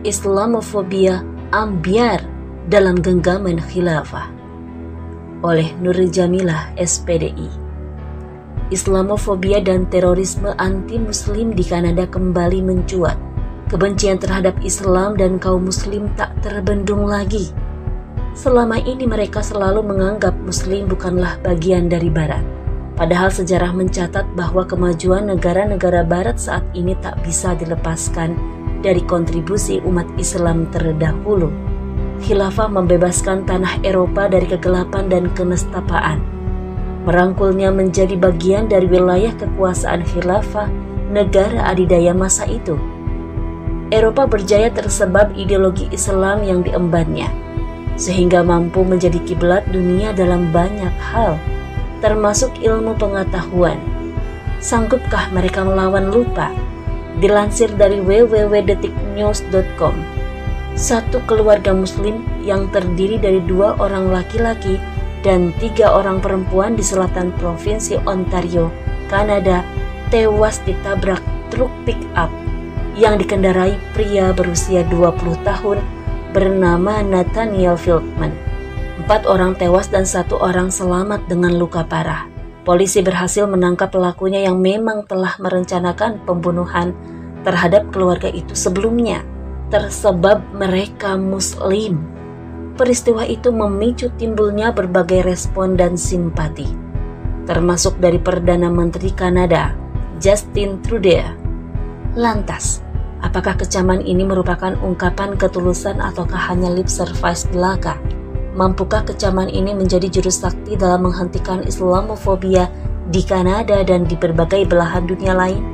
Islamofobia ambiar dalam genggaman khilafah oleh Nur Jamilah SPDI. Islamofobia dan terorisme anti-muslim di Kanada kembali mencuat. Kebencian terhadap Islam dan kaum muslim tak terbendung lagi. Selama ini mereka selalu menganggap muslim bukanlah bagian dari barat. Padahal sejarah mencatat bahwa kemajuan negara-negara barat saat ini tak bisa dilepaskan dari kontribusi umat Islam terdahulu. Khilafah membebaskan tanah Eropa dari kegelapan dan kenestapaan. Merangkulnya menjadi bagian dari wilayah kekuasaan khilafah negara adidaya masa itu. Eropa berjaya tersebab ideologi Islam yang diembannya, sehingga mampu menjadi kiblat dunia dalam banyak hal, termasuk ilmu pengetahuan. Sanggupkah mereka melawan lupa? Dilansir dari www.detiknews.com, satu keluarga muslim yang terdiri dari dua orang laki-laki dan tiga orang perempuan di selatan provinsi Ontario, Kanada, tewas ditabrak truk pick-up yang dikendarai pria berusia 20 tahun bernama Nathaniel Fieldman. Empat orang tewas dan satu orang selamat dengan luka parah. Polisi berhasil menangkap pelakunya yang memang telah merencanakan pembunuhan terhadap keluarga itu sebelumnya, tersebab mereka Muslim. Peristiwa itu memicu timbulnya berbagai respon dan simpati, termasuk dari Perdana Menteri Kanada, Justin Trudeau. Lantas, apakah kecaman ini merupakan ungkapan ketulusan ataukah hanya lip service belaka? Mampukah kecaman ini menjadi jurus sakti dalam menghentikan Islamofobia di Kanada dan di berbagai belahan dunia lain?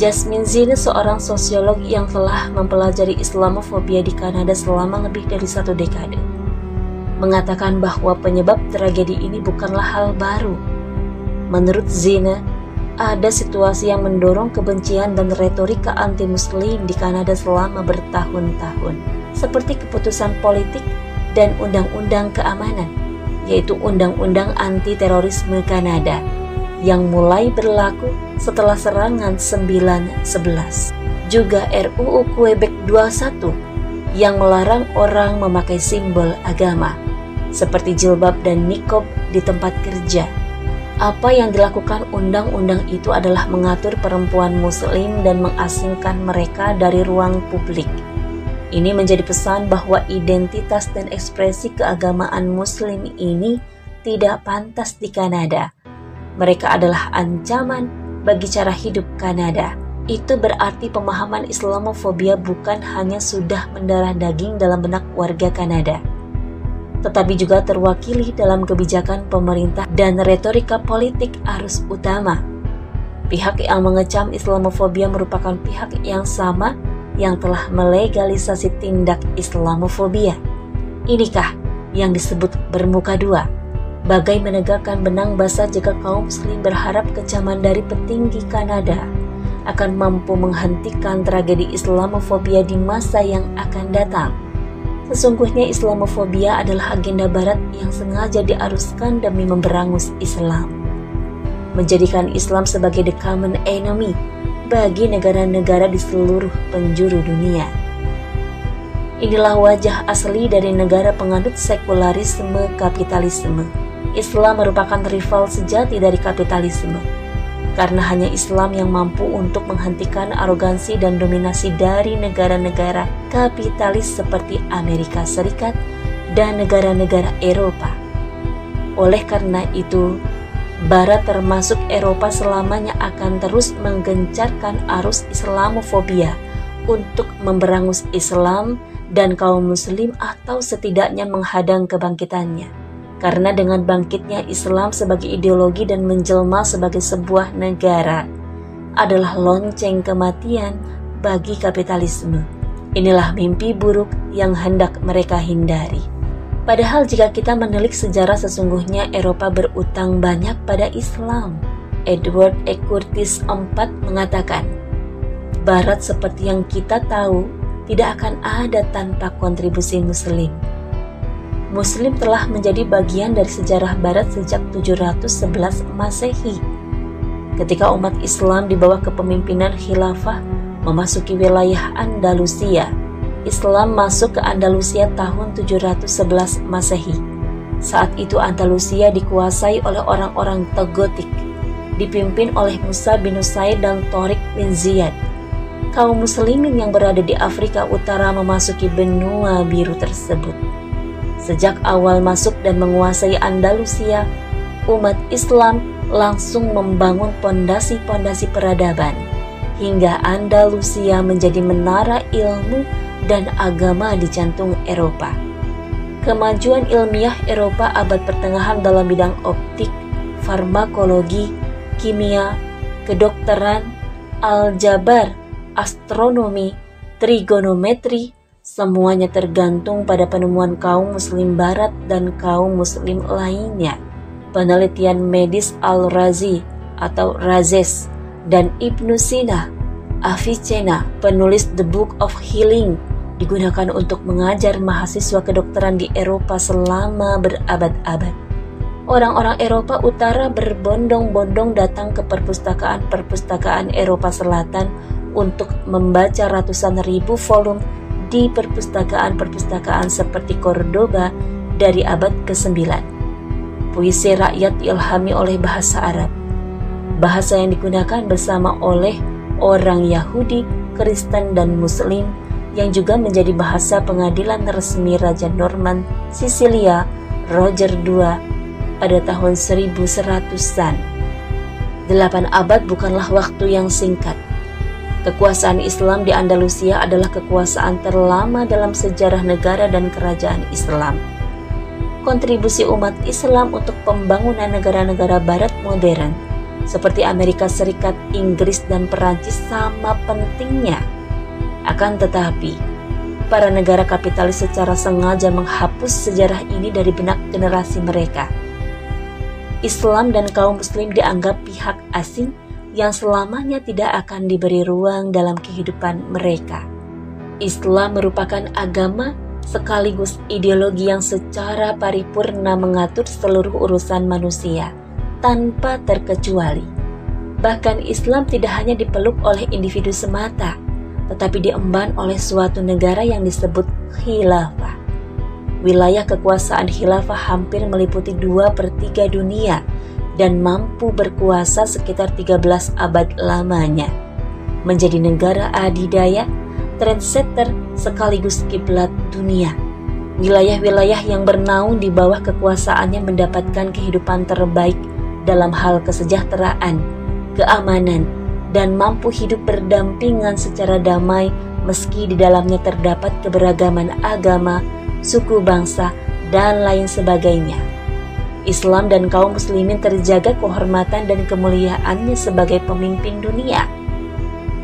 Jasmine Zine seorang sosiolog yang telah mempelajari Islamofobia di Kanada selama lebih dari satu dekade. Mengatakan bahwa penyebab tragedi ini bukanlah hal baru. Menurut Zine, ada situasi yang mendorong kebencian dan retorika anti-muslim di Kanada selama bertahun-tahun, seperti keputusan politik dan undang-undang keamanan, yaitu Undang-Undang Anti-Terorisme Kanada yang mulai berlaku setelah serangan 9-11. Juga RUU Quebec 21 yang melarang orang memakai simbol agama seperti jilbab dan nikob di tempat kerja. Apa yang dilakukan undang-undang itu adalah mengatur perempuan muslim dan mengasingkan mereka dari ruang publik. Ini menjadi pesan bahwa identitas dan ekspresi keagamaan muslim ini tidak pantas di Kanada mereka adalah ancaman bagi cara hidup Kanada. Itu berarti pemahaman Islamofobia bukan hanya sudah mendarah daging dalam benak warga Kanada, tetapi juga terwakili dalam kebijakan pemerintah dan retorika politik arus utama. Pihak yang mengecam Islamofobia merupakan pihak yang sama yang telah melegalisasi tindak Islamofobia. Inikah yang disebut bermuka dua? Bagai menegakkan benang basah jika kaum muslim berharap kecaman dari petinggi Kanada akan mampu menghentikan tragedi Islamofobia di masa yang akan datang. Sesungguhnya Islamofobia adalah agenda barat yang sengaja diaruskan demi memberangus Islam. Menjadikan Islam sebagai the common enemy bagi negara-negara di seluruh penjuru dunia. Inilah wajah asli dari negara penganut sekularisme kapitalisme Islam merupakan rival sejati dari kapitalisme. Karena hanya Islam yang mampu untuk menghentikan arogansi dan dominasi dari negara-negara kapitalis seperti Amerika Serikat dan negara-negara Eropa. Oleh karena itu, Barat termasuk Eropa selamanya akan terus menggencarkan arus Islamofobia untuk memberangus Islam dan kaum muslim atau setidaknya menghadang kebangkitannya. Karena dengan bangkitnya Islam sebagai ideologi dan menjelma sebagai sebuah negara adalah lonceng kematian bagi kapitalisme. Inilah mimpi buruk yang hendak mereka hindari. Padahal jika kita menilik sejarah sesungguhnya Eropa berutang banyak pada Islam. Edward E. Curtis IV mengatakan, Barat seperti yang kita tahu tidak akan ada tanpa kontribusi Muslim. Muslim telah menjadi bagian dari sejarah Barat sejak 711 Masehi. Ketika umat Islam di bawah kepemimpinan khilafah memasuki wilayah Andalusia, Islam masuk ke Andalusia tahun 711 Masehi. Saat itu Andalusia dikuasai oleh orang-orang Togotik, dipimpin oleh Musa bin Usaid dan Torik bin Ziyad. Kaum muslimin yang berada di Afrika Utara memasuki benua biru tersebut. Sejak awal masuk dan menguasai Andalusia, umat Islam langsung membangun pondasi-pondasi peradaban hingga Andalusia menjadi menara ilmu dan agama di jantung Eropa. Kemajuan ilmiah Eropa abad pertengahan dalam bidang optik, farmakologi, kimia, kedokteran, aljabar, astronomi, trigonometri, semuanya tergantung pada penemuan kaum muslim barat dan kaum muslim lainnya. Penelitian medis Al-Razi atau Razes dan Ibnu Sina, Avicenna, penulis The Book of Healing digunakan untuk mengajar mahasiswa kedokteran di Eropa selama berabad-abad. Orang-orang Eropa Utara berbondong-bondong datang ke perpustakaan-perpustakaan Eropa Selatan untuk membaca ratusan ribu volume di perpustakaan-perpustakaan seperti Cordoba dari abad ke-9. Puisi rakyat ilhami oleh bahasa Arab. Bahasa yang digunakan bersama oleh orang Yahudi, Kristen, dan Muslim yang juga menjadi bahasa pengadilan resmi Raja Norman Sisilia Roger II pada tahun 1100-an. Delapan abad bukanlah waktu yang singkat. Kekuasaan Islam di Andalusia adalah kekuasaan terlama dalam sejarah negara dan kerajaan Islam. Kontribusi umat Islam untuk pembangunan negara-negara barat modern seperti Amerika Serikat, Inggris, dan Perancis sama pentingnya akan tetapi, para negara kapitalis secara sengaja menghapus sejarah ini dari benak generasi mereka. Islam dan kaum muslim dianggap pihak asing yang selamanya tidak akan diberi ruang dalam kehidupan mereka. Islam merupakan agama sekaligus ideologi yang secara paripurna mengatur seluruh urusan manusia tanpa terkecuali. Bahkan Islam tidak hanya dipeluk oleh individu semata, tetapi diemban oleh suatu negara yang disebut khilafah. Wilayah kekuasaan khilafah hampir meliputi dua per 3 dunia dan mampu berkuasa sekitar 13 abad lamanya. Menjadi negara adidaya, trendsetter sekaligus kiblat dunia. Wilayah-wilayah yang bernaung di bawah kekuasaannya mendapatkan kehidupan terbaik dalam hal kesejahteraan, keamanan, dan mampu hidup berdampingan secara damai meski di dalamnya terdapat keberagaman agama, suku bangsa, dan lain sebagainya. Islam dan kaum muslimin terjaga kehormatan dan kemuliaannya sebagai pemimpin dunia.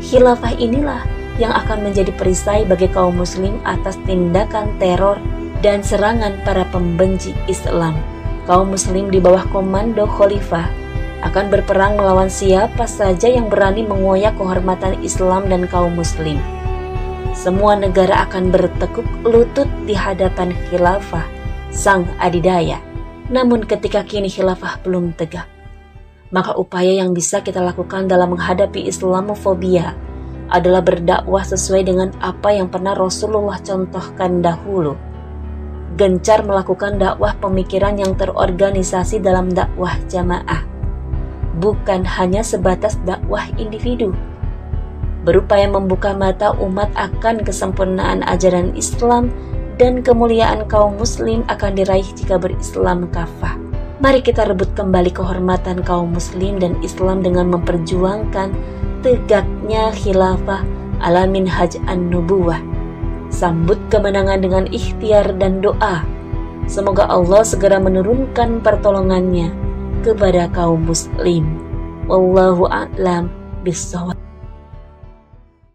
Khilafah inilah yang akan menjadi perisai bagi kaum muslim atas tindakan teror dan serangan para pembenci Islam. Kaum muslim di bawah komando khalifah akan berperang melawan siapa saja yang berani mengoyak kehormatan Islam dan kaum muslim. Semua negara akan bertekuk lutut di hadapan khilafah sang adidaya. Namun ketika kini khilafah belum tegak, maka upaya yang bisa kita lakukan dalam menghadapi Islamofobia adalah berdakwah sesuai dengan apa yang pernah Rasulullah contohkan dahulu. Gencar melakukan dakwah pemikiran yang terorganisasi dalam dakwah jamaah bukan hanya sebatas dakwah individu. Berupaya membuka mata umat akan kesempurnaan ajaran Islam dan kemuliaan kaum muslim akan diraih jika berislam kafah. Mari kita rebut kembali kehormatan kaum muslim dan Islam dengan memperjuangkan tegaknya khilafah alamin haj an-nubuwah. Sambut kemenangan dengan ikhtiar dan doa. Semoga Allah segera menurunkan pertolongannya kepada kaum muslim. Wallahu a'lam bishawab.